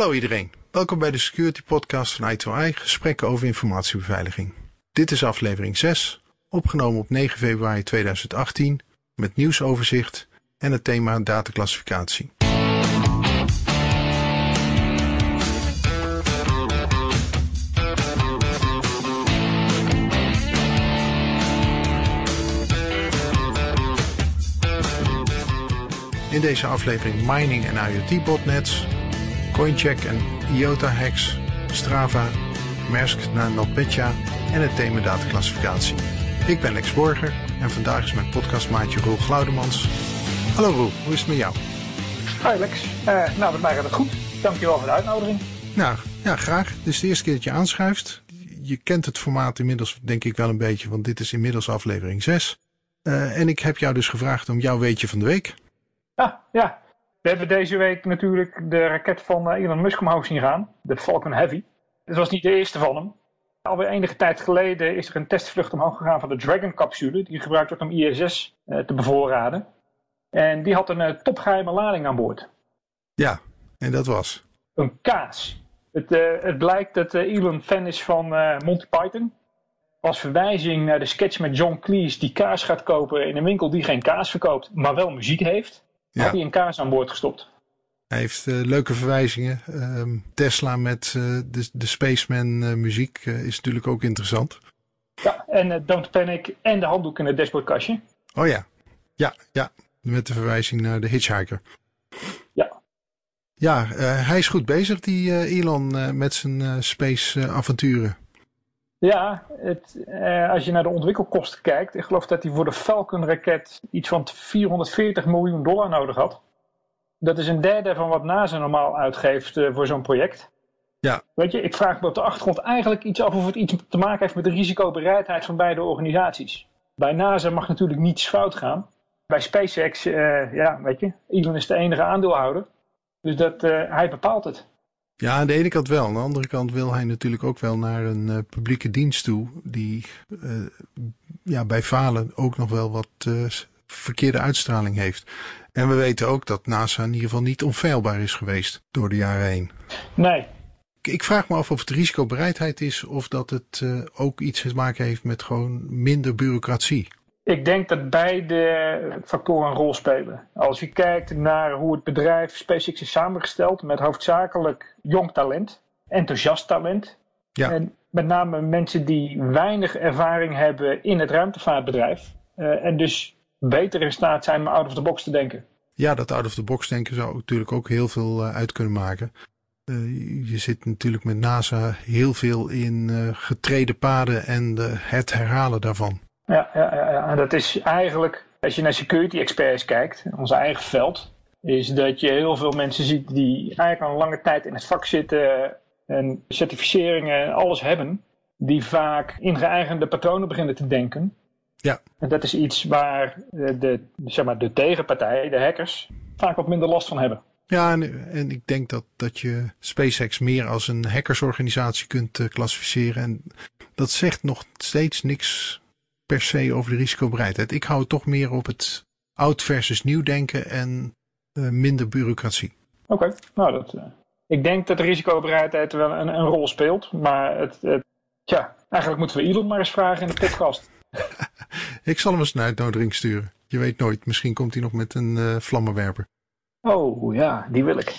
Hallo iedereen, welkom bij de Security Podcast van i2i, gesprekken over informatiebeveiliging. Dit is aflevering 6, opgenomen op 9 februari 2018, met nieuwsoverzicht en het thema dataclassificatie. In deze aflevering mining en IoT botnets, Coincheck en IOTA hacks, Strava, Maersk naar NotPetya en het thema dataclassificatie. Ik ben Lex Borger en vandaag is mijn podcastmaatje Roel Glaudemans. Hallo Roel, hoe is het met jou? Hi Lex, uh, nou met mij gaat het goed. Dankjewel voor de uitnodiging. Nou, ja graag. Dit is de eerste keer dat je aanschuift. Je kent het formaat inmiddels denk ik wel een beetje, want dit is inmiddels aflevering 6. Uh, en ik heb jou dus gevraagd om jouw weetje van de week. Ah, ja. We hebben deze week natuurlijk de raket van eh, Elon Musk omhoog zien gaan. De Falcon Heavy. Het was niet de eerste van hem. Alweer enige tijd geleden is er een testvlucht omhoog gegaan van de Dragon-capsule. Die gebruikt wordt om ISS eh, te bevoorraden. En die had een uh, topgeheime lading aan boord. Ja, en dat was? Een kaas. Het, uh, het blijkt dat Elon fan is van Monty Python. Als verwijzing naar de sketch met John Cleese die kaas gaat kopen in een winkel die geen kaas verkoopt, maar wel muziek heeft ja. had hij een kaas aan boord gestopt. Hij heeft uh, leuke verwijzingen. Uh, Tesla met uh, de, de Spaceman uh, muziek is natuurlijk ook interessant. Ja, en Don't Panic en de handdoek in het dashboardkastje. Oh ja, ja, ja. Met de verwijzing naar de Hitchhiker. Ja. Ja, hij is goed bezig, die Elon, met zijn space avonturen. Ja, het, eh, als je naar de ontwikkelkosten kijkt, ik geloof dat hij voor de Falcon-raket iets van 440 miljoen dollar nodig had. Dat is een derde van wat NASA normaal uitgeeft uh, voor zo'n project. Ja. Weet je, ik vraag me op de achtergrond eigenlijk iets af of het iets te maken heeft met de risicobereidheid van beide organisaties. Bij NASA mag natuurlijk niets fout gaan. Bij SpaceX, uh, ja, weet je, Elon is de enige aandeelhouder. Dus dat, hij bepaalt het. Ja, aan de ene kant wel. Aan de andere kant wil hij natuurlijk ook wel naar een uh, publieke dienst toe. Die uh, ja, bij falen ook nog wel wat uh, verkeerde uitstraling heeft. En we weten ook dat NASA in ieder geval niet onfeilbaar is geweest door de jaren heen. Nee. Ik, ik vraag me af of het risicobereidheid is of dat het ook iets te maken heeft met gewoon minder bureaucratie. Ik denk dat beide factoren een rol spelen. Als je kijkt naar hoe het bedrijf SpaceX is samengesteld met hoofdzakelijk jong talent, enthousiast talent. Ja. En met name mensen die weinig ervaring hebben in het ruimtevaartbedrijf. Uh, en dus beter in staat zijn om out of the box te denken. Ja, dat out of the box denken zou natuurlijk ook heel veel uh, uit kunnen maken. Uh, je zit natuurlijk met NASA heel veel in getreden paden en het herhalen daarvan. Ja, ja, ja, en dat is eigenlijk, als je naar security experts kijkt, ons eigen veld, is dat je heel veel mensen ziet die eigenlijk al lange tijd in het vak zitten en certificeringen, alles hebben, die vaak in geëigende patronen beginnen te denken. Ja. En dat is iets waar de, zeg maar, de tegenpartij, de hackers, vaak wat minder last van hebben. Ja, en, en ik denk dat, dat je SpaceX meer als een hackersorganisatie kunt uh, klassificeren. En dat zegt nog steeds niks per se over de risicobereidheid. Ik hou toch meer op het oud versus nieuw denken en uh, minder bureaucratie. Oké, okay. nou dat. Uh, ik denk dat de risicobereidheid wel een, een rol speelt, maar het, het, ja, eigenlijk moeten we Elon maar eens vragen in de podcast. ik zal hem eens een uitnodiging sturen. Je weet nooit, misschien komt hij nog met een uh, vlammenwerper. Oh ja, die wil ik.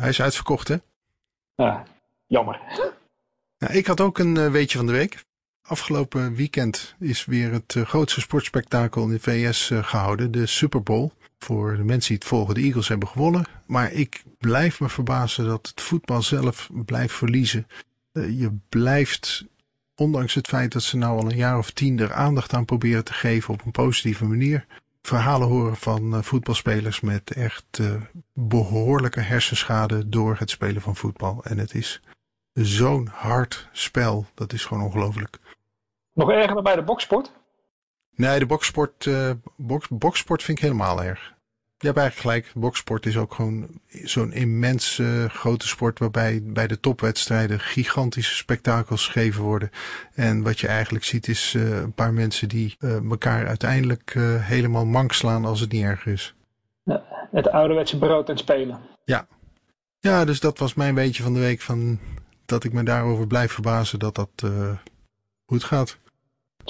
Hij is uitverkocht, hè? Ja, jammer. Nou, ik had ook een weetje van de week. Afgelopen weekend is weer het uh, grootste sportspektakel in de VS uh, gehouden, de Super Bowl. Voor de mensen die het volgen, de Eagles hebben gewonnen. Maar ik blijf me verbazen dat het voetbal zelf blijft verliezen. Uh, je blijft, ondanks het feit dat ze nou al een jaar of tien er aandacht aan proberen te geven op een positieve manier, verhalen horen van voetbalspelers met echt behoorlijke hersenschade door het spelen van voetbal. En het is zo'n hard spel, dat is gewoon ongelooflijk. Nog erger dan bij de boksport? Nee, de boksport, uh, boks, boksport vind ik helemaal erg. Je hebt eigenlijk gelijk. Boksport is ook gewoon zo'n immens uh, grote sport waarbij bij de topwedstrijden gigantische spektakels gegeven worden. En wat je eigenlijk ziet is uh, een paar mensen die elkaar uiteindelijk helemaal mank slaan als het niet erg is. Ja, het ouderwetse brood en spelen. Ja. Ja, dus dat was mijn beetje van de week van dat ik me daarover blijf verbazen dat dat goed gaat.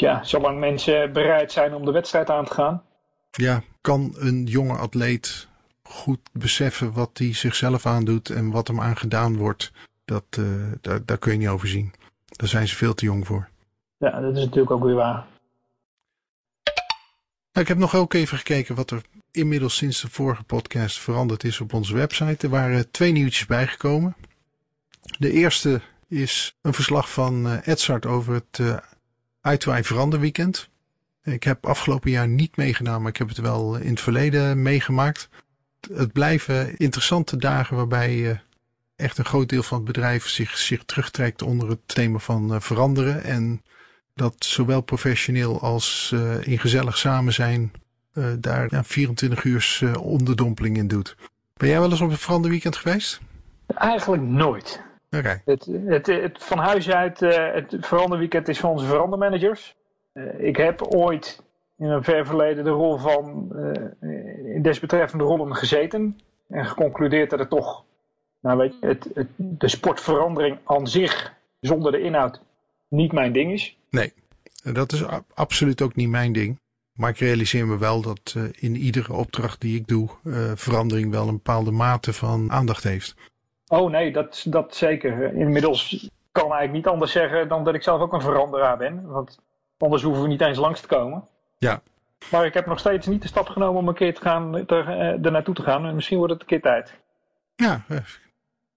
Ja, zolang mensen bereid zijn om de wedstrijd aan te gaan. Ja, kan een jonge atleet goed beseffen wat hij zichzelf aandoet en wat hem aangedaan wordt. Dat, uh, daar, daar kun je niet over zien. Daar zijn ze veel te jong voor. Ja, dat is natuurlijk ook weer waar. Nou, ik heb nog ook even gekeken wat er inmiddels sinds de vorige podcast veranderd is op onze website. Er waren twee nieuwtjes bijgekomen. De eerste is een verslag van uh, Edzard over het uh, Uitwaai Verander weekend. Ik heb afgelopen jaar niet meegedaan, maar ik heb het wel in het verleden meegemaakt. Het blijven interessante dagen waarbij uh, echt een groot deel van het bedrijf zich, zich terugtrekt onder het thema van veranderen. En dat zowel professioneel als in gezellig samen zijn daar ja, 24 uur onderdompeling in doet. Ben jij wel eens op een veranderweekend geweest? Eigenlijk nooit. Okay. Het, het, het, van huis uit, uh, het veranderweekend is van onze verandermanagers. Uh, ik heb ooit in een ver verleden de rol van, uh, in desbetreffende rollen gezeten. En geconcludeerd dat het toch, nou weet je, het, het, de sportverandering aan zich, zonder de inhoud, niet mijn ding is. Nee, dat is absoluut ook niet mijn ding. Maar ik realiseer me wel dat in iedere opdracht die ik doe, verandering wel een bepaalde mate van aandacht heeft. Oh nee, dat, dat zeker. Inmiddels kan ik eigenlijk niet anders zeggen dan dat ik zelf ook een veranderaar ben. Want anders hoeven we niet eens langs te komen. Ja. Maar ik heb nog steeds niet de stap genomen om een keer te gaan, te, uh, er naartoe te gaan. En misschien wordt het een keer tijd. Ja,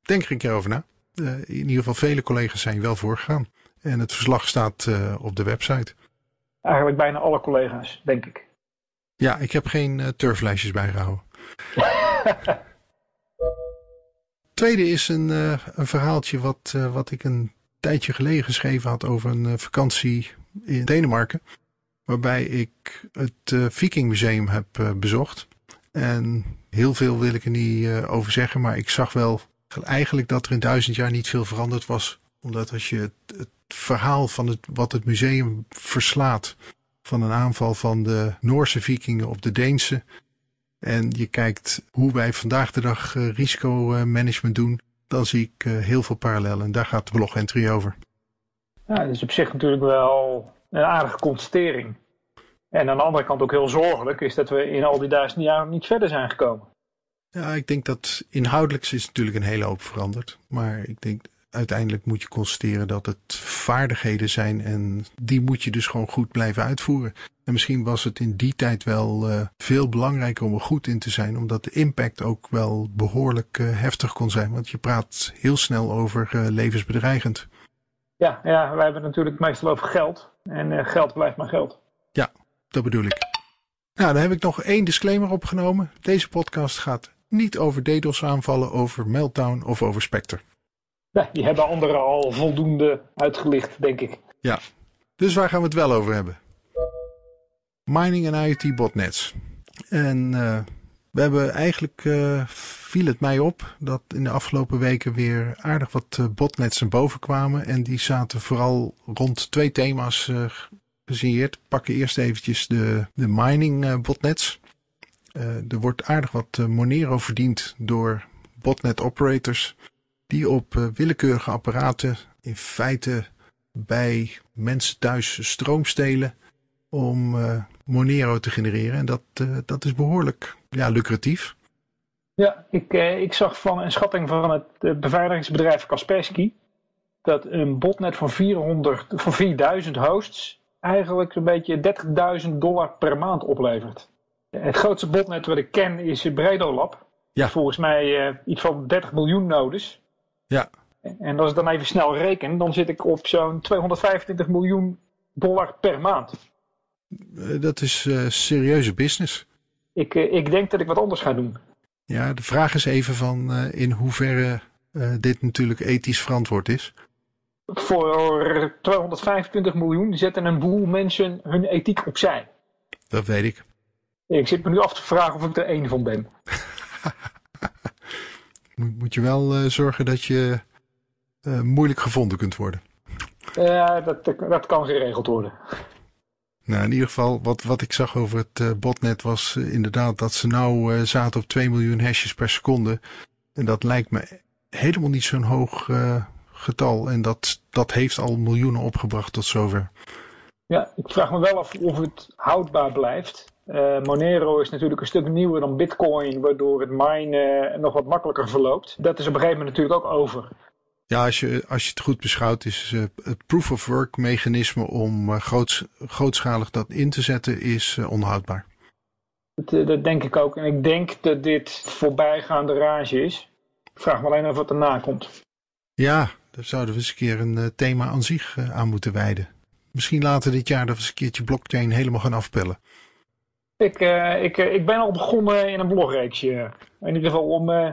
denk er een keer over na. Uh, in ieder geval vele collega's zijn wel voorgegaan. En het verslag staat op de website. Eigenlijk bijna alle collega's, denk ik. Ja, ik heb geen turflijstjes bijgehouden. tweede is een, uh, een verhaaltje wat, uh, wat ik een tijdje geleden geschreven had over een uh, vakantie in Denemarken. Waarbij ik het Viking Museum heb bezocht. En heel veel wil ik er niet over zeggen, maar ik zag wel eigenlijk dat er in duizend jaar niet veel veranderd was. Omdat als je het, het verhaal van het, wat het museum verslaat van een aanval van de Noorse vikingen op de Deense, en je kijkt hoe wij vandaag de dag uh, risicomanagement doen, dan zie ik uh, heel veel parallellen. En daar gaat de blog entry over. Ja, dat is op zich natuurlijk wel een aardige constatering. En aan de andere kant ook heel zorgelijk is dat we in al die duizend jaar niet verder zijn gekomen. Ja, ik denk dat inhoudelijk is natuurlijk een hele hoop veranderd. Maar ik denk uiteindelijk moet je constateren dat het vaardigheden zijn en die moet je dus gewoon goed blijven uitvoeren. En misschien was het in die tijd wel uh, veel belangrijker om er goed in te zijn, omdat de impact ook wel behoorlijk uh, heftig kon zijn. Want je praat heel snel over uh, levensbedreigend. Ja, ja, wij hebben het natuurlijk meestal over geld. En geld blijft maar geld. Ja, dat bedoel ik. Nou, dan heb ik nog één disclaimer opgenomen. Deze podcast gaat niet over DDoS aanvallen, over Meltdown of over Spectre. Nee, die hebben anderen al voldoende uitgelicht, denk ik. Ja, dus waar gaan we het wel over hebben? Mining en IoT botnets. En uh, we hebben eigenlijk, uh, viel het mij op dat in de afgelopen weken weer aardig wat uh, botnets naar boven kwamen. En die zaten vooral rond twee thema's uh. Pakken eerst eventjes de, de mining botnets. er wordt aardig wat Monero verdiend door botnet operators die op uh, willekeurige apparaten in feite bij mensen thuis stroom stelen om uh, Monero te genereren. En dat, uh, dat is behoorlijk ja, lucratief. Ja, ik, ik zag van een schatting van het beveiligingsbedrijf Kaspersky dat een botnet van, 400, van 4000 hosts eigenlijk een beetje 30.000 dollar per maand oplevert. Het grootste botnet wat ik ken is Bredolab. Ja. Volgens mij iets van 30 miljoen nodes. Ja. En als ik dan even snel reken, dan zit ik op zo'n 225 miljoen dollar per maand. Dat is uh, serieuze business. Ik, uh, ik denk dat ik wat anders ga doen. Ja, de vraag is even van uh, in hoeverre dit natuurlijk ethisch verantwoord is. Voor 225 miljoen zetten een boel mensen hun ethiek opzij. Dat weet ik. Ik zit me nu af te vragen of ik er één van ben. moet je wel uh, zorgen dat je uh, moeilijk gevonden kunt worden. Ja, dat, dat kan geregeld worden. Nou, in ieder geval, wat, wat ik zag over het uh, botnet was inderdaad dat ze nou zaten op 2 miljoen hashes per seconde. En dat lijkt me helemaal niet zo'n hoog getal. En dat, dat heeft al miljoenen opgebracht tot zover. Ja, ik vraag me wel af of het houdbaar blijft. Uh, Monero is natuurlijk een stuk nieuwer dan Bitcoin, waardoor het minen nog wat makkelijker verloopt. Dat is op een gegeven moment natuurlijk ook over. Ja, als je, als je het goed beschouwt, is uh, het proof of work mechanisme om uh, groots, grootschalig dat in te zetten, is onhoudbaar. Dat, dat, denk ik ook. En ik denk dat dit voorbijgaande rage is. Ik vraag me alleen af wat erna komt. Ja, daar zouden we eens een keer een thema aan zich aan moeten wijden. Misschien later dit jaar dat we eens een keertje blockchain helemaal gaan afpellen. Ik, uh, ik, ik ben al begonnen in een blogreeksje. In ieder geval om uh,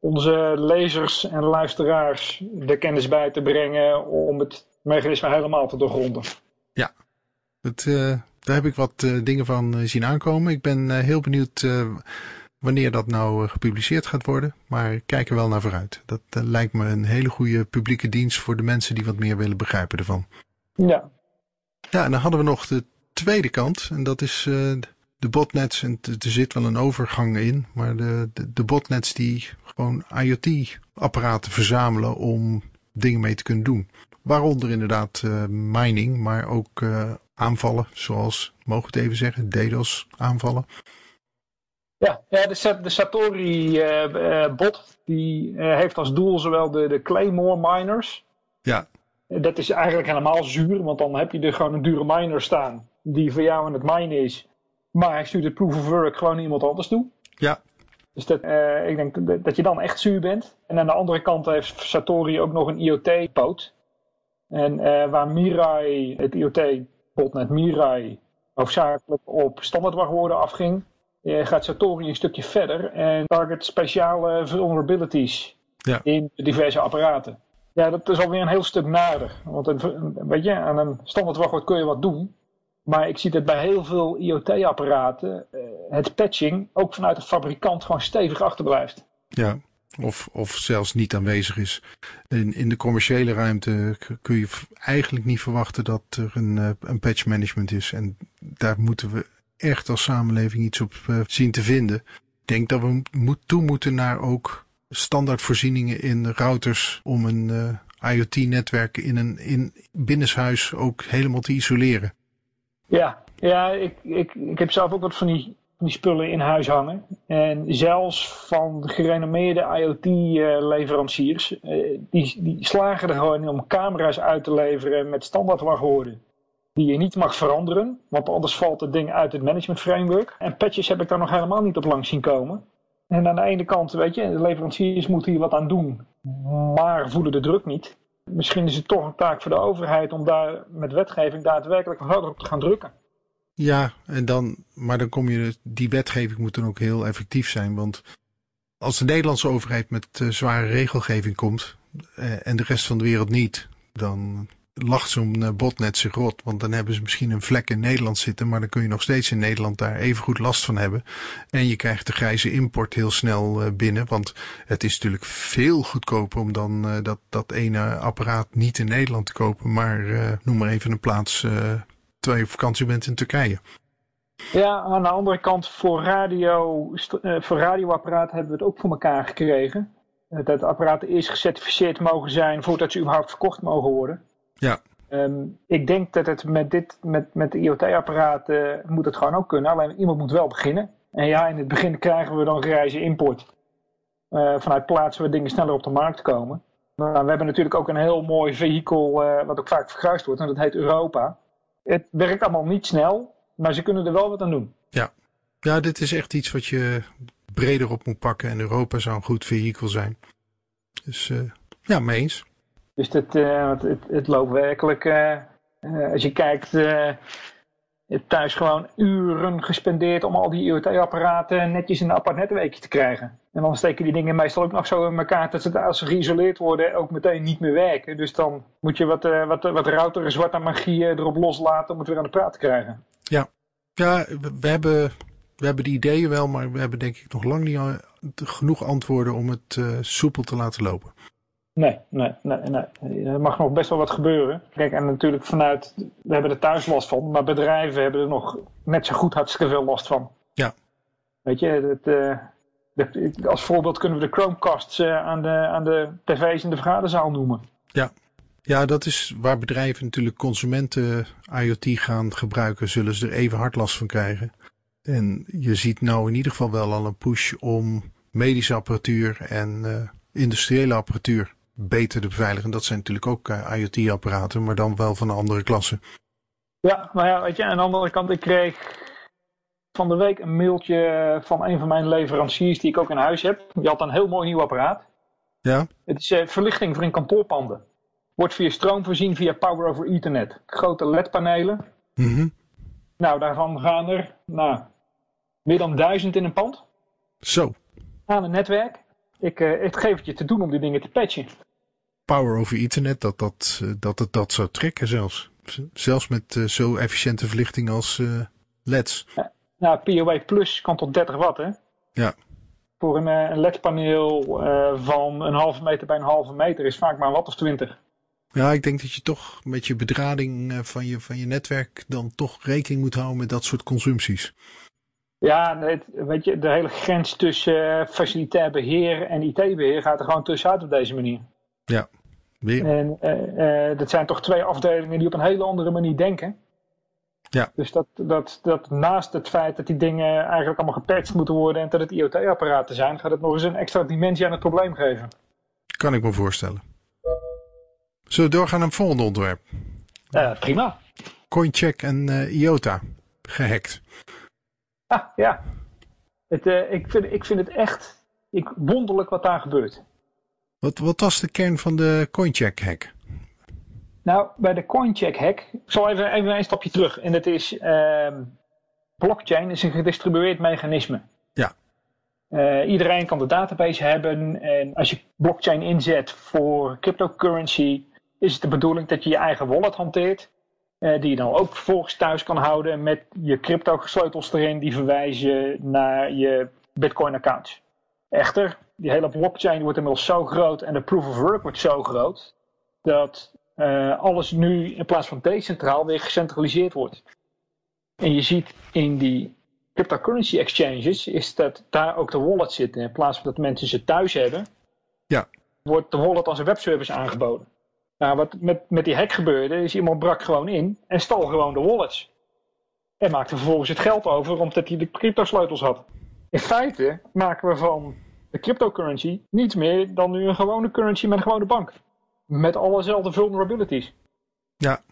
onze lezers en luisteraars de kennis bij te brengen om het mechanisme helemaal te doorgronden. Ja, dat, uh, daar heb ik wat dingen van zien aankomen. Ik ben heel benieuwd wanneer dat nou gepubliceerd gaat worden. Maar ik kijk er wel naar vooruit. Dat lijkt me een hele goede publieke dienst voor de mensen die wat meer willen begrijpen ervan. Ja. Ja, en dan hadden we nog de tweede kant. En dat is de botnets, en er zit wel een overgang in, maar de, de, de botnets die gewoon IoT-apparaten verzamelen om dingen mee te kunnen doen. Waaronder inderdaad uh, mining, maar ook uh, aanvallen, zoals, mogen we het even zeggen, DDoS aanvallen. Ja, de, de Satori-bot uh, die heeft als doel zowel de, de Claymore miners. Ja. Dat is eigenlijk helemaal zuur, want dan heb je er gewoon een dure miner staan die voor jou aan het minen is. Maar hij stuurt het proof of work gewoon iemand anders toe. Ja. Dus dat, uh, ik denk dat je dan echt zuur bent. En aan de andere kant heeft Satori ook nog een IoT-poot. En uh, waar Mirai, het IoT-botnet Mirai, hoofdzakelijk op standaardwachtwoorden afging, uh, gaat Satori een stukje verder en target speciale vulnerabilities ja. in diverse apparaten. Ja, dat is alweer een heel stuk nader. Want weet je, aan een standaardwachtwoord kun je wat doen. Maar ik zie dat bij heel veel IoT-apparaten uh, het patching ook vanuit de fabrikant gewoon stevig achterblijft. Ja, of, of zelfs niet aanwezig is. In, in de commerciële ruimte kun je eigenlijk niet verwachten dat er een, uh, een patch management is. En daar moeten we echt als samenleving iets op uh, zien te vinden. Ik denk dat we moet, toe moeten naar ook standaardvoorzieningen in routers om een IoT-netwerk in een in binnenshuis ook helemaal te isoleren. Ja, ja ik, ik, ik heb zelf ook wat van die, die spullen in huis hangen. En zelfs van gerenommeerde IoT-leveranciers, uh, die, die slagen er gewoon in om camera's uit te leveren met standaard wachtwoorden. Die je niet mag veranderen, want anders valt het ding uit het management framework. En patches heb ik daar nog helemaal niet op lang zien komen. En aan de ene kant, weet je, de leveranciers moeten hier wat aan doen, maar voelen de druk niet misschien is het toch een taak voor de overheid om daar met wetgeving daadwerkelijk harder op te gaan drukken. Ja, en dan, maar dan kom je, die wetgeving moet dan ook heel effectief zijn. Want als de Nederlandse overheid met uh, zware regelgeving komt uh, en de rest van de wereld niet, dan lacht zo'n eh, botnet zich rot. Want dan hebben ze misschien een vlek in Nederland zitten, maar dan kun je nog steeds in Nederland daar even goed last van hebben. En je krijgt de grijze import heel snel uh, binnen. Want het is natuurlijk veel goedkoper om dan uh, dat, dat ene apparaat niet in Nederland te kopen. Maar noem maar even een plaats terwijl je op vakantie bent in Turkije. Ja, aan de andere kant voor, radio, voor radioapparaten hebben we het ook voor elkaar gekregen. Dat apparaten eerst gecertificeerd mogen zijn voordat ze überhaupt verkocht mogen worden. Ja. Um, ik denk dat het met, dit, met, met de IoT-apparaten moet het gewoon ook kunnen. Alleen iemand moet wel beginnen. En ja, in het begin krijgen we dan grijze import. Uh, vanuit plaatsen waar dingen sneller op de markt komen. Maar we hebben natuurlijk ook een heel mooi vehikel, uh, wat ook vaak verguisd wordt. En dat heet Europa. Het werkt allemaal niet snel, maar ze kunnen er wel wat aan doen. Ja, ja dit is echt iets wat je breder op moet pakken. En Europa zou een goed vehikel zijn. Dus uh, ja, mee eens. Dus dat, uh, het, het, loopt werkelijk, uh, uh, als je kijkt, thuis gewoon uren gespendeerd om al die IoT-apparaten netjes in een apart netwerkje te krijgen. En dan steken die dingen meestal ook nog zo in elkaar dat ze als ze geïsoleerd worden ook meteen niet meer werken. Dus dan moet je wat, wat, wat zwarte magie erop loslaten om het weer aan de praat te krijgen. Ja, ja we, hebben, we hebben die ideeën wel, maar we hebben denk ik nog lang niet genoeg antwoorden om het soepel te laten lopen. Nee, nee, nee, nee. Er mag nog best wel wat gebeuren. Kijk, en natuurlijk vanuit, we hebben er thuis last van, maar bedrijven hebben er nog net zo goed hartstikke veel last van. Ja. Weet je, het, uh, de, als voorbeeld kunnen we de Chromecasts aan, de, aan de tv's in de vergaderzaal noemen. Ja. ja, dat is waar bedrijven natuurlijk consumenten IoT gaan gebruiken, zullen ze er even hard last van krijgen. En je ziet nou in ieder geval wel al een push om medische apparatuur en industriële apparatuur beter te beveiligen. Dat zijn natuurlijk ook IoT-apparaten, maar dan wel van een andere klasse. Ja, maar ja, weet je, aan de andere kant, ik kreeg van de week een mailtje van een van mijn leveranciers die ik ook in huis heb. Die had een heel mooi nieuw apparaat. Ja. Het is uh, verlichting voor in kantoorpanden. Wordt via stroom voorzien via Power over Ethernet. Grote LED-panelen. Mm Nou, daarvan gaan er nou, meer dan duizend in een pand. Zo. Aan een netwerk. Ik, uh, ik geef het je te doen om die dingen te patchen. Power over Ethernet, dat, dat, uh, dat het dat zou trekken zelfs. Zelfs met uh, zo efficiënte verlichting als LED's. Ja, nou, PoE Plus kan tot 30 watt, hè? Ja. Voor een, een LED-paneel van een halve meter bij een halve meter is vaak maar een watt of 20. Ja, ik denk dat je toch met je bedrading van je, van je netwerk dan toch rekening moet houden met dat soort consumpties. Ja, het, weet je, de hele grens tussen uh, facilitair beheer en IT-beheer gaat er gewoon tussenuit op deze manier. Ja, weer. En uh, uh, dat zijn toch twee afdelingen die op een hele andere manier denken. Ja. Dus dat, dat, dat naast het feit dat die dingen eigenlijk allemaal gepatcht moeten worden en dat het IoT-apparaten zijn, gaat het nog eens een extra dimensie aan het probleem geven. Kan ik me voorstellen. Zullen we doorgaan naar het volgende onderwerp? prima. Coincheck en IOTA gehackt. Ah, ja. Het, uh, ik, vind, ik vind het echt ik, wonderlijk wat daar gebeurt. Wat, wat was de kern van de Coincheck hack? Nou, bij de Coincheck hack, ik zal even, even een stapje terug. En dat is, uh, blockchain is een gedistribueerd mechanisme. Ja. Uh, iedereen kan de database hebben. En als je blockchain inzet voor cryptocurrency, is het de bedoeling dat je je eigen wallet hanteert. Uh, die je dan ook vervolgens thuis kan houden met je crypto sleutels erin die verwijzen naar je bitcoin accounts. Echter, die hele blockchain wordt inmiddels zo groot en de proof of work wordt zo groot dat uh, alles nu in plaats van decentraal weer gecentraliseerd wordt. En je ziet in die cryptocurrency exchanges is dat daar ook de wallet zit. In plaats van dat mensen ze thuis hebben, ja. wordt de wallet als een webservice aangeboden. Nou, wat met, met die hack gebeurde, is iemand brak gewoon in en stal gewoon de wallets. En maakte vervolgens het geld over omdat hij de crypto-sleutels had. In feite maken we van de cryptocurrency niets meer dan nu een gewone currency met een gewone bank. Met allezelfde vulnerabilities. Ja,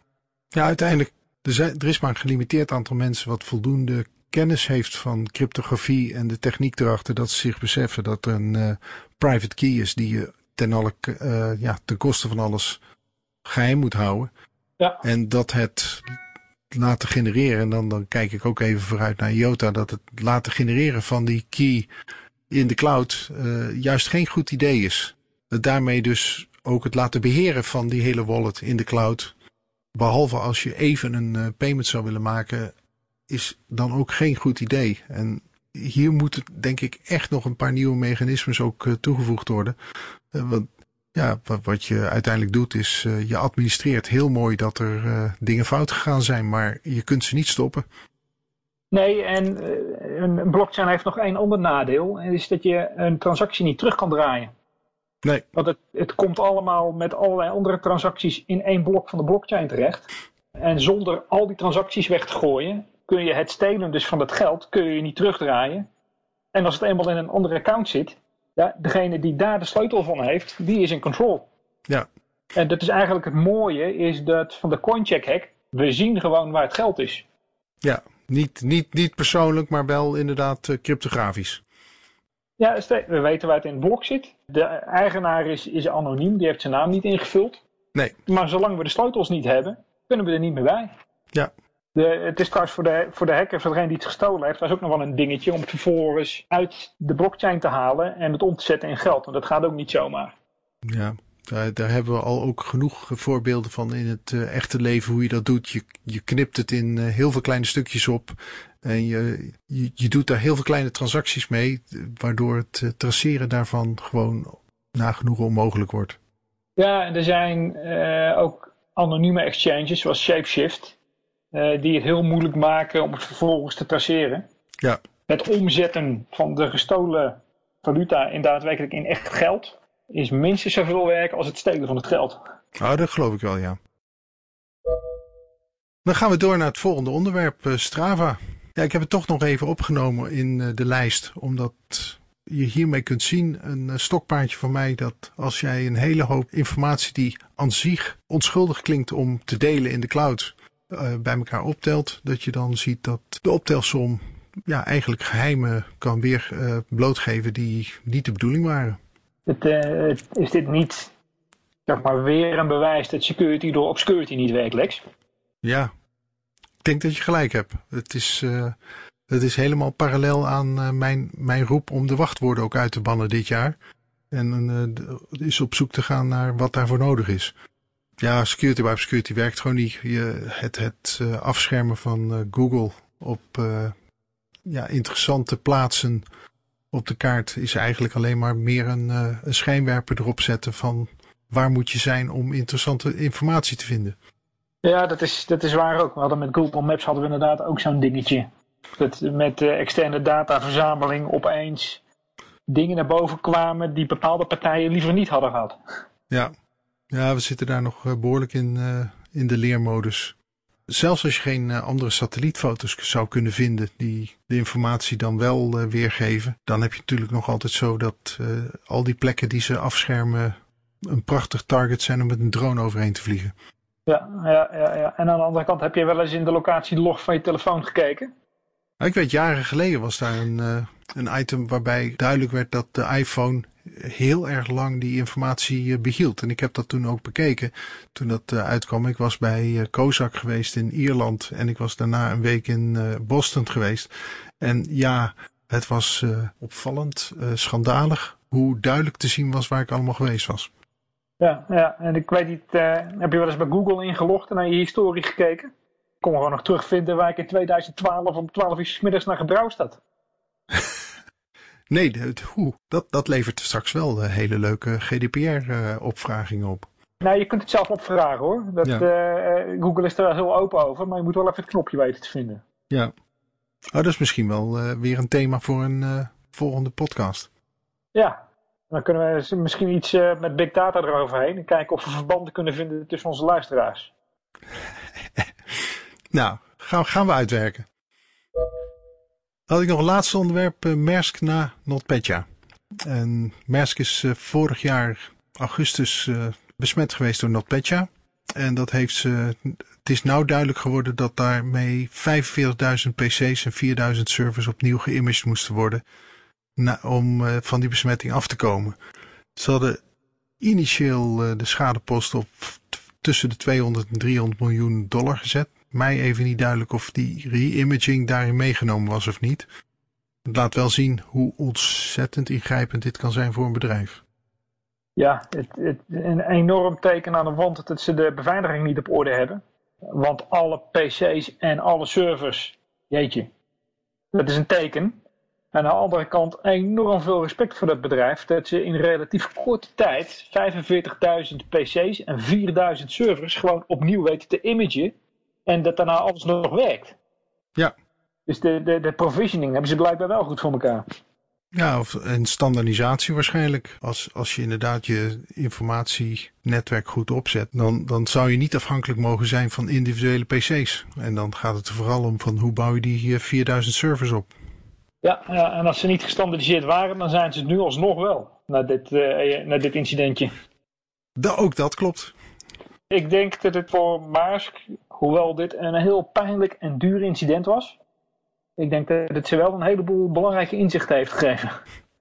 ja uiteindelijk, er, is maar een gelimiteerd aantal mensen wat voldoende kennis heeft van cryptografie en de techniek erachter dat ze zich beseffen dat er een uh, private key is die je ten, alle, uh, ja, ten koste van alles geheim moet houden. Ja. En dat het laten genereren, en dan, dan kijk ik ook even vooruit naar IOTA, dat het laten genereren van die key in de cloud uh, juist geen goed idee is. Dat daarmee dus ook het laten beheren van die hele wallet in de cloud, behalve als je even een uh, payment zou willen maken, is dan ook geen goed idee. En hier moeten denk ik echt nog een paar nieuwe mechanismes ook uh, toegevoegd worden. want ja, wat, je uiteindelijk doet is, uh, je administreert heel mooi dat er uh, dingen fout gegaan zijn, maar je kunt ze niet stoppen. Nee, en uh, een blockchain heeft nog één ander nadeel, en is dat je een transactie niet terug kan draaien. Nee. Want het, het komt allemaal met allerlei andere transacties in één blok van de blockchain terecht. En zonder al die transacties weg te gooien, kun je het stelen dus van het geld, kun je niet terugdraaien. En als het eenmaal in een andere account zit, ja, degene die daar de sleutel van heeft, die is in control. Ja. En dat is eigenlijk het mooie, is dat van de coincheck hack, we zien gewoon waar het geld is. Ja, niet, niet, niet persoonlijk, maar wel inderdaad uh, cryptografisch. Ja, we weten waar het in het blok zit. De eigenaar is, is anoniem, die heeft zijn naam niet ingevuld. Nee. Maar zolang we de sleutels niet hebben, kunnen we er niet meer bij. Ja. De, het is trouwens voor de, voor de hacker, voor degene die het gestolen heeft, was ook nog wel een dingetje om het vervolgens uit de blockchain te halen en het om te zetten in geld. Want dat gaat ook niet zomaar. Ja, daar, daar hebben we al ook genoeg voorbeelden van in het uh, echte leven hoe je dat doet. Je, je knipt het in uh, heel veel kleine stukjes op en je, je, je, doet daar heel veel kleine transacties mee, waardoor het uh, traceren daarvan gewoon nagenoeg onmogelijk wordt. Ja, en er zijn ook anonieme exchanges zoals Shapeshift. Uh, die het heel moeilijk maken om het vervolgens te traceren. Ja. Het omzetten van de gestolen valuta in daadwerkelijk in echt geld is minstens zoveel werk als het stelen van het geld. Oh, dat geloof ik wel, ja. Dan gaan we door naar het volgende onderwerp, eh, Strava. Ja, ik heb het toch nog even opgenomen in eh, de lijst, omdat je hiermee kunt zien, een eh, stokpaardje van mij, dat als jij een hele hoop informatie die aan zich onschuldig klinkt om te delen in de cloud, bij elkaar optelt, dat je dan ziet dat de optelsom ja, eigenlijk geheimen kan weer blootgeven die niet de bedoeling waren. Het, is dit niet zeg maar, weer een bewijs dat security door obscurity niet werkt, Lex? Ja, ik denk dat je gelijk hebt. Het is, het is helemaal parallel aan mijn, mijn roep om de wachtwoorden ook uit te bannen dit jaar. En is op zoek te gaan naar wat daarvoor nodig is. Ja, security by security werkt gewoon niet. Je, het het afschermen van Google op ja, interessante plaatsen op de kaart is eigenlijk alleen maar meer een, een schijnwerper erop zetten van waar moet je zijn om interessante informatie te vinden. Ja, dat is, dat is waar ook. We hadden met Google Maps hadden we inderdaad ook zo'n dingetje. Dat met externe dataverzameling opeens dingen naar boven kwamen die bepaalde partijen liever niet hadden gehad. Ja, ja we zitten daar nog eh, behoorlijk in, uh, in de leermodus. Zelfs als je geen uh, andere satellietfoto's zou kunnen vinden die de informatie dan wel weergeven, dan heb je natuurlijk nog altijd zo dat al die plekken die ze afschermen een prachtig target zijn om met een drone overheen te vliegen. Ja, ja, ja, ja. En aan de andere kant heb je wel eens in de locatielog van je telefoon gekeken? Ik weet, jaren geleden was daar een, een item waarbij duidelijk werd dat de iPhone heel erg lang die informatie uh, behield. En ik heb dat toen ook bekeken toen dat uh, uitkwam. Ik was bij Kozak geweest in Ierland en ik was daarna een week in Boston geweest. En ja, het was opvallend, schandalig hoe duidelijk te zien was waar ik allemaal geweest was. Ja, ja, en ik weet niet, uh, heb je wel eens bij Google ingelogd en naar je historie gekeken? Ik kon gewoon nog terugvinden waar ik in 2012 om 12 uur s middags naar gebrouwd had. nee, het, hoe, dat, dat levert straks wel uh, hele leuke GDPR-opvragingen uh, op. Nou, je kunt het zelf opvragen hoor. Dat, ja. uh, Google is er wel heel open over, maar je moet wel even het knopje weten te vinden. Ja, oh, dat is misschien wel weer een thema voor een volgende podcast. Ja, dan kunnen we misschien iets met big data eroverheen. En kijken of we verbanden kunnen vinden tussen onze luisteraars. nou, gaan, gaan we uitwerken. Had ik nog een laatste onderwerp. Uh, Maersk na NotPetya. En Maersk is uh, vorig jaar augustus besmet geweest door NotPetya. En dat heeft ze. Het is nou duidelijk geworden dat daarmee 45.000 PC's en 4.000 servers opnieuw geïmaged moesten worden om van die besmetting af te komen. Ze hadden initieel de schadepost op tussen de 200 en 300 miljoen dollar gezet. Mij even niet duidelijk of die re-imaging daarin meegenomen was of niet. Het laat wel zien hoe ontzettend ingrijpend dit kan zijn voor een bedrijf. Ja, het, het, een enorm teken aan de wand dat ze de beveiliging niet op orde hebben. Want alle PC's en alle servers, jeetje, dat is een teken. Aan de andere kant enorm veel respect voor dat bedrijf. Dat ze in relatief korte tijd 45.000 PC's en 4.000 servers gewoon opnieuw weten te imagen. En dat daarna alles nog werkt. Ja. Dus de, de, de provisioning hebben ze blijkbaar wel goed voor elkaar. Ja, of en standaardisatie waarschijnlijk. Als, als je inderdaad je informatienetwerk goed opzet, dan, dan zou je niet afhankelijk mogen zijn van individuele PC's. En dan gaat het er vooral om van hoe bouw je die 4000 servers op. Ja, ja, en als ze niet gestandardiseerd waren, dan zijn ze het nu alsnog wel. Na dit, uh, na dit incidentje. Da ook dat klopt. Ik denk dat het voor Maersk, hoewel dit een heel pijnlijk en duur incident was. Ik denk dat het ze wel een heleboel belangrijke inzichten heeft gegeven.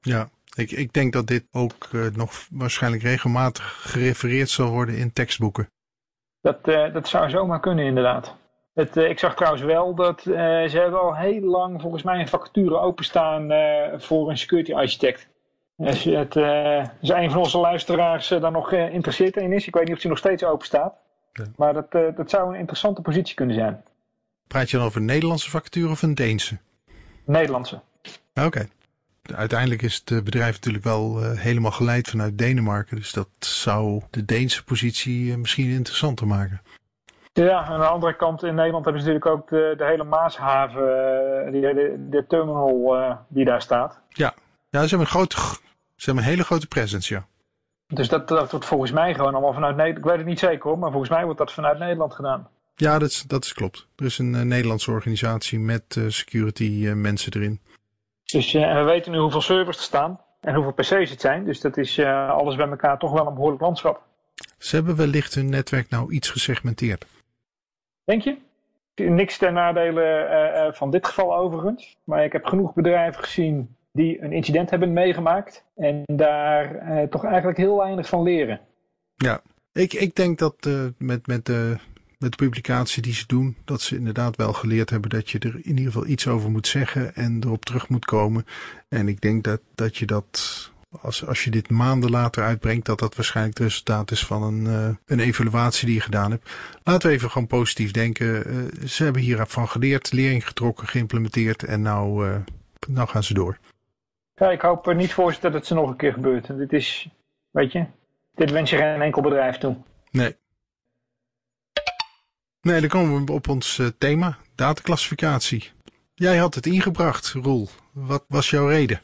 Ja, ik, ik denk dat dit ook uh, nog waarschijnlijk regelmatig gerefereerd zal worden in tekstboeken. Dat, uh, dat zou zomaar kunnen inderdaad. Het, uh, ik zag trouwens wel dat ze hebben al heel lang volgens mij een vacature openstaan voor een security architect. Als het, is een van onze luisteraars daar nog geïnteresseerd in is. Ik weet niet of die nog steeds open staat. Ja. Maar dat, dat zou een interessante positie kunnen zijn. Praat je dan over een Nederlandse vacature of een Deense? Nederlandse. Oké. Okay. Uiteindelijk is het bedrijf natuurlijk wel helemaal geleid vanuit Denemarken. Dus dat zou de Deense positie misschien interessanter maken. Ja, aan de andere kant in Nederland hebben ze natuurlijk ook de, de hele Maashaven, eh, die, de, de terminal uh, die daar staat. Ja. Ja, ze hebben een, grote, ze hebben een hele grote presence, ja. Dus dat, dat wordt volgens mij gewoon allemaal vanuit Nederland. Ik weet het niet zeker hoor, maar volgens mij wordt dat vanuit Nederland gedaan. Ja, dat is, dat is klopt. Er is een Nederlandse organisatie met security mensen erin. Dus uh, we weten nu hoeveel servers er staan en hoeveel PC's het zijn. Dus dat is alles bij elkaar toch wel een behoorlijk landschap. Ze hebben wellicht hun netwerk nou iets gesegmenteerd. Denk je? Niks ten nadele van dit geval overigens. Maar ik heb genoeg bedrijven gezien die een incident hebben meegemaakt. En daar uh, toch eigenlijk heel weinig van leren. Ja, ik, ik denk dat met, met, de, met de publicatie die ze doen, dat ze inderdaad wel geleerd hebben dat je er in ieder geval iets over moet zeggen en erop terug moet komen. En ik denk dat, dat je dat als, als je dit maanden later uitbrengt, dat dat waarschijnlijk het resultaat is van een, uh, een evaluatie die je gedaan hebt. Laten we even gewoon positief denken. Ze hebben hiervan geleerd, lering getrokken, geïmplementeerd en nou, nou gaan ze door. Ja, ik hoop er niet voor dat het ze nog een keer gebeurt. Dit is, weet je, dit wens je geen enkel bedrijf toe. Nee. Nee, dan komen we op ons thema, dataclassificatie. Jij had het ingebracht, Roel. Wat was jouw reden?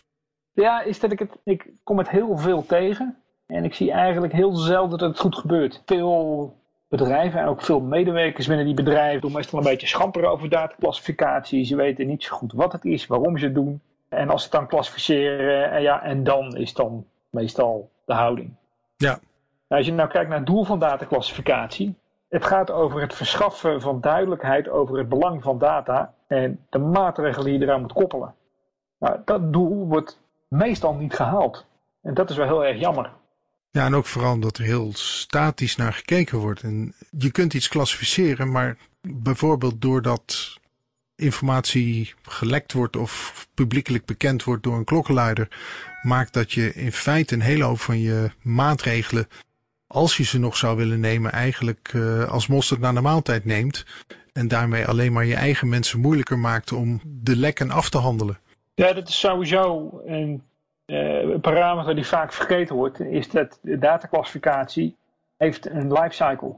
Ja, is dat ik het, ik kom het heel veel tegen. En ik zie eigenlijk heel zelden dat het goed gebeurt. Veel bedrijven en ook veel medewerkers binnen die bedrijven doen meestal een beetje schamper over dataclassificatie. Ze weten niet zo goed wat het is, waarom ze het doen. En als ze het dan klassificeren, en, ja, en dan is dan meestal de houding. Ja. Nou, als je nou kijkt naar het doel van dataclassificatie. Het gaat over het verschaffen van duidelijkheid over het belang van data en de maatregelen die je eraan moet koppelen. Nou, dat doel wordt meestal niet gehaald. En dat is wel heel erg jammer. Ja, en ook vooral omdat er heel statisch naar gekeken wordt. En je kunt iets klassificeren, maar bijvoorbeeld doordat informatie gelekt wordt of publiekelijk bekend wordt door een klokkenluider, maakt dat je in feite een hele hoop van je maatregelen, als je ze nog zou willen nemen, eigenlijk uh, als mosterd naar de maaltijd neemt. En daarmee alleen maar je eigen mensen moeilijker maakt om de lekken af te handelen. Ja, dat is sowieso een uh, parameter die vaak vergeten wordt. Is dat de dataclassificatie heeft een lifecycle.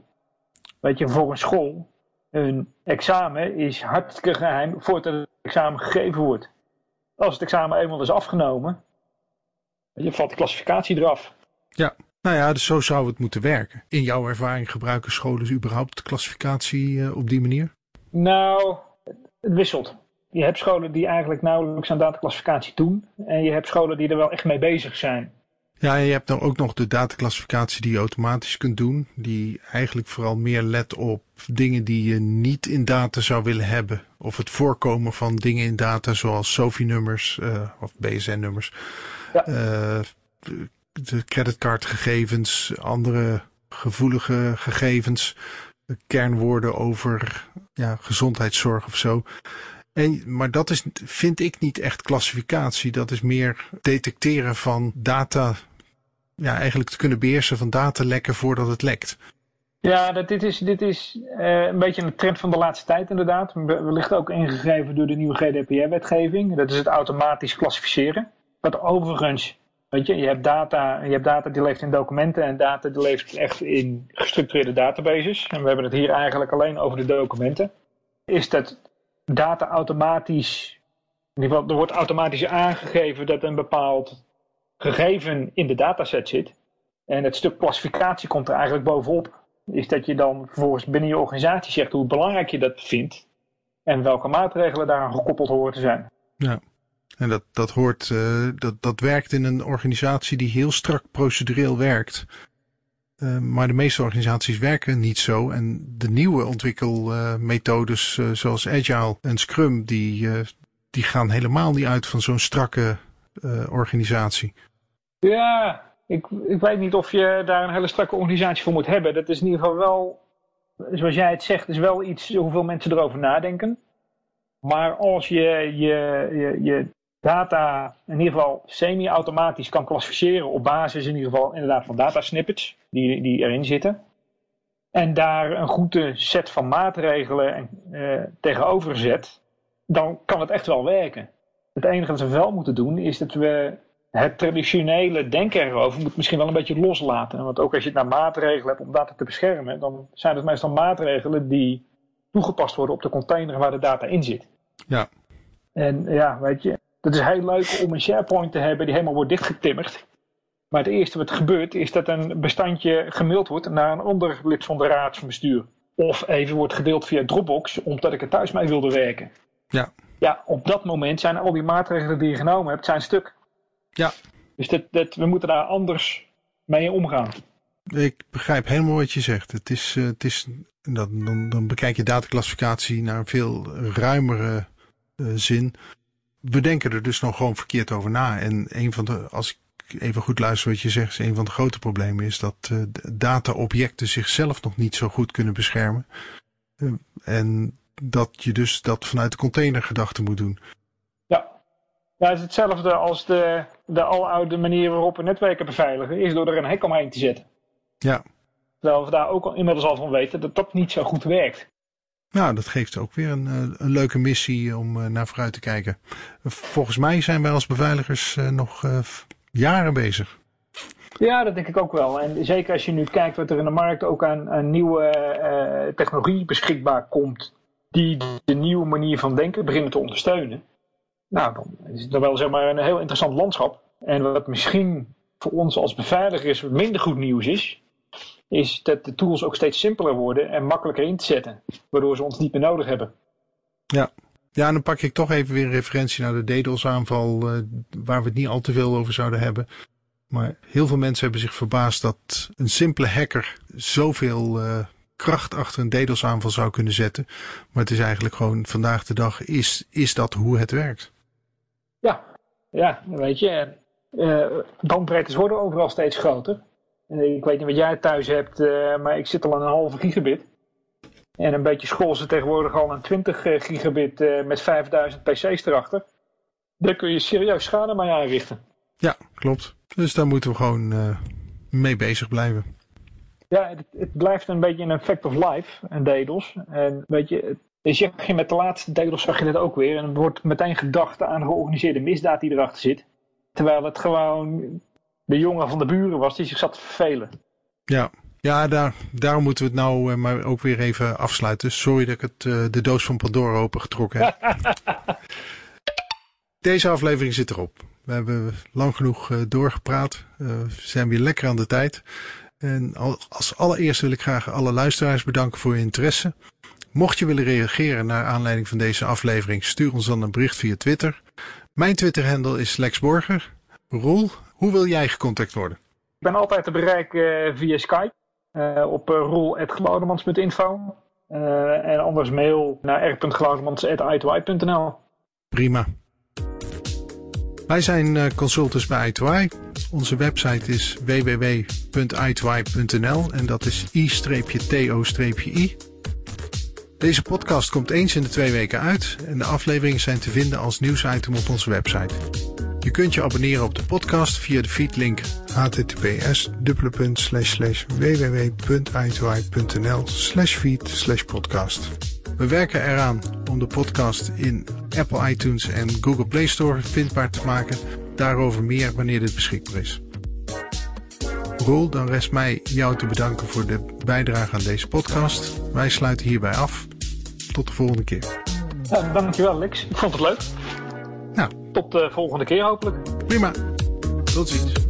Weet je, voor een school, een examen is hartstikke geheim voordat het examen gegeven wordt. Als het examen eenmaal is afgenomen, je valt de klassificatie eraf. Ja, nou ja, dus zo zou het moeten werken. In jouw ervaring gebruiken scholen überhaupt klassificatie uh, op die manier? Nou, het wisselt je hebt scholen die eigenlijk nauwelijks aan dataclassificatie doen. En je hebt scholen die er wel echt mee bezig zijn. Ja, en je hebt dan ook nog de dataclassificatie die je automatisch kunt doen. Die eigenlijk vooral meer let op dingen die je niet in data zou willen hebben. Of het voorkomen van dingen in data zoals SOFI-nummers uh, of BSN-nummers. Ja. Uh, de creditcardgegevens, andere gevoelige gegevens. Kernwoorden over ja, gezondheidszorg of zo. En, maar dat is, vind ik niet echt klassificatie. Dat is meer detecteren van data. Ja, eigenlijk te kunnen beheersen van datalekken voordat het lekt. Ja, dat, dit is, dit is uh, een beetje een trend van de laatste tijd inderdaad. Wellicht ook ingegeven door de nieuwe GDPR-wetgeving. Dat is het automatisch klassificeren. Wat overigens, weet je, je hebt data, je hebt data die leeft in documenten en data die leeft echt in gestructureerde databases. En we hebben het hier eigenlijk alleen over de documenten. Is dat data automatisch, in ieder geval, er wordt automatisch aangegeven dat een bepaald gegeven in de dataset zit. En het stuk klassificatie komt er eigenlijk bovenop. Is dat je dan vervolgens binnen je organisatie zegt hoe belangrijk je dat vindt. En welke maatregelen daaraan gekoppeld horen te zijn. Ja, en dat, dat hoort, uh, dat, dat werkt in een organisatie die heel strak procedureel werkt. Uh, maar de meeste organisaties werken niet zo. En de nieuwe ontwikkelmethodes uh, zoals Agile en Scrum, die, die gaan helemaal niet uit van zo'n strakke organisatie. Ja, ik, ik weet niet of je daar een hele strakke organisatie voor moet hebben. Dat is in ieder geval wel, zoals jij het zegt, is wel iets hoeveel mensen erover nadenken. Maar als je je, je, je data in ieder geval semi-automatisch kan klassificeren op basis in ieder geval inderdaad van datasnippets die, die erin zitten. En daar een goede set van maatregelen uh, tegenover zet, dan kan het echt wel werken. Het enige dat we wel moeten doen is dat we het traditionele denken erover moet misschien wel een beetje loslaten. Want ook als je het naar maatregelen hebt om data te beschermen, dan zijn het meestal maatregelen die toegepast worden op de container waar de data in zit. Ja. En ja, weet je, Dat is heel leuk om een SharePoint te hebben die helemaal wordt dichtgetimmerd. Maar het eerste wat gebeurt is dat een bestandje gemaild wordt naar een ander lid van de raad van bestuur. Of even wordt gedeeld via Dropbox, omdat ik er thuis mee wilde werken. Ja. Ja, op dat moment zijn al die maatregelen die je genomen hebt, zijn stuk. Ja. Dus dat, we moeten daar anders mee omgaan. Ik begrijp helemaal wat je zegt. Het is, uh, het is dan, dan, dan bekijk je dataclassificatie naar een veel ruimere uh, zin. We denken er dus nog gewoon verkeerd over na. En een van de, als ik even goed luister wat je zegt, een van de grote problemen is dat uh, data-objecten zichzelf nog niet zo goed kunnen beschermen. en dat je dus dat vanuit de containergedachte moet doen. Ja, het is hetzelfde als de, de aloude manier waarop we netwerken beveiligen, is door er een hek omheen te zetten. Ja. Terwijl we daar ook al inmiddels al van weten dat dat niet zo goed werkt. Nou, dat geeft ook weer een, een leuke missie om naar vooruit te kijken. Volgens mij zijn wij als beveiligers nog uh, jaren bezig. Ja, dat denk ik ook wel. En zeker als je nu kijkt wat er in de markt ook aan, aan nieuwe uh, technologie beschikbaar komt, die de nieuwe manier van denken beginnen te ondersteunen. Nou, dan is het wel zeg maar een heel interessant landschap. En wat misschien voor ons als beveiligers minder goed nieuws is, is dat de tools ook steeds simpeler worden en makkelijker in te zetten. Waardoor ze ons niet meer nodig hebben. Ja, ja en dan pak ik toch even weer een referentie naar de DDoS aanval, uh, waar we het niet al te veel over zouden hebben. Maar heel veel mensen hebben zich verbaasd dat een simpele hacker zoveel uh, kracht achter een DDoS aanval zou kunnen zetten. Maar het is eigenlijk gewoon vandaag de dag, is, is dat hoe het werkt? Ja, ja weet je, uh, bandbreedtes worden overal steeds groter. Ik weet niet wat jij thuis hebt, uh, maar ik zit al aan een halve gigabit. En een beetje school ze tegenwoordig al aan 20 gigabit uh, met 5000 PC's erachter. Daar kun je serieus schade mee aanrichten. Ja, klopt. Dus daar moeten we gewoon mee bezig blijven. Ja, het, het, blijft een beetje een effect of life, een DDoS. En weet je, dus je, met de laatste DDoS zag je dat ook weer. En er wordt meteen gedacht aan georganiseerde misdaad die erachter zit. Terwijl het gewoon de jongen van de buren was die zich zat te vervelen. Ja, ja daar, daarom moeten we het nou uh, maar ook weer even afsluiten. Sorry dat ik het, uh, de doos van Pandora opengetrokken heb. Deze aflevering zit erop. We hebben lang genoeg uh, doorgepraat. we zijn weer lekker aan de tijd. En als allereerst wil ik graag alle luisteraars bedanken voor je interesse. Mocht je willen reageren naar aanleiding van deze aflevering, stuur ons dan een bericht via Twitter. Mijn Twitter-handle is Lex Borger. Roel, hoe wil jij gecontact worden? Ik ben altijd te bereiken uh, via Skype uh, op uh, roel.glaudemans.info en anders mail naar r.glaudemans.i2i.nl Prima. Wij zijn consultants bij i2i. Onze website is www.i2i.nl en dat is i-to-i. Deze podcast komt eens in de twee weken uit en de afleveringen zijn te vinden als nieuwsitem op onze website. Je kunt je abonneren op de podcast via de feedlink https www.i2i.nl feed podcast. We werken eraan om de podcast in Apple iTunes en Google Play Store vindbaar te maken. Daarover meer wanneer dit beschikbaar is. Roel, dan rest mij jou te bedanken voor de bijdrage aan deze podcast. Wij sluiten hierbij af. Tot de volgende keer. Ja, dankjewel Lex. Ik vond het leuk. Nou. Tot de volgende keer hopelijk. Prima. Tot ziens.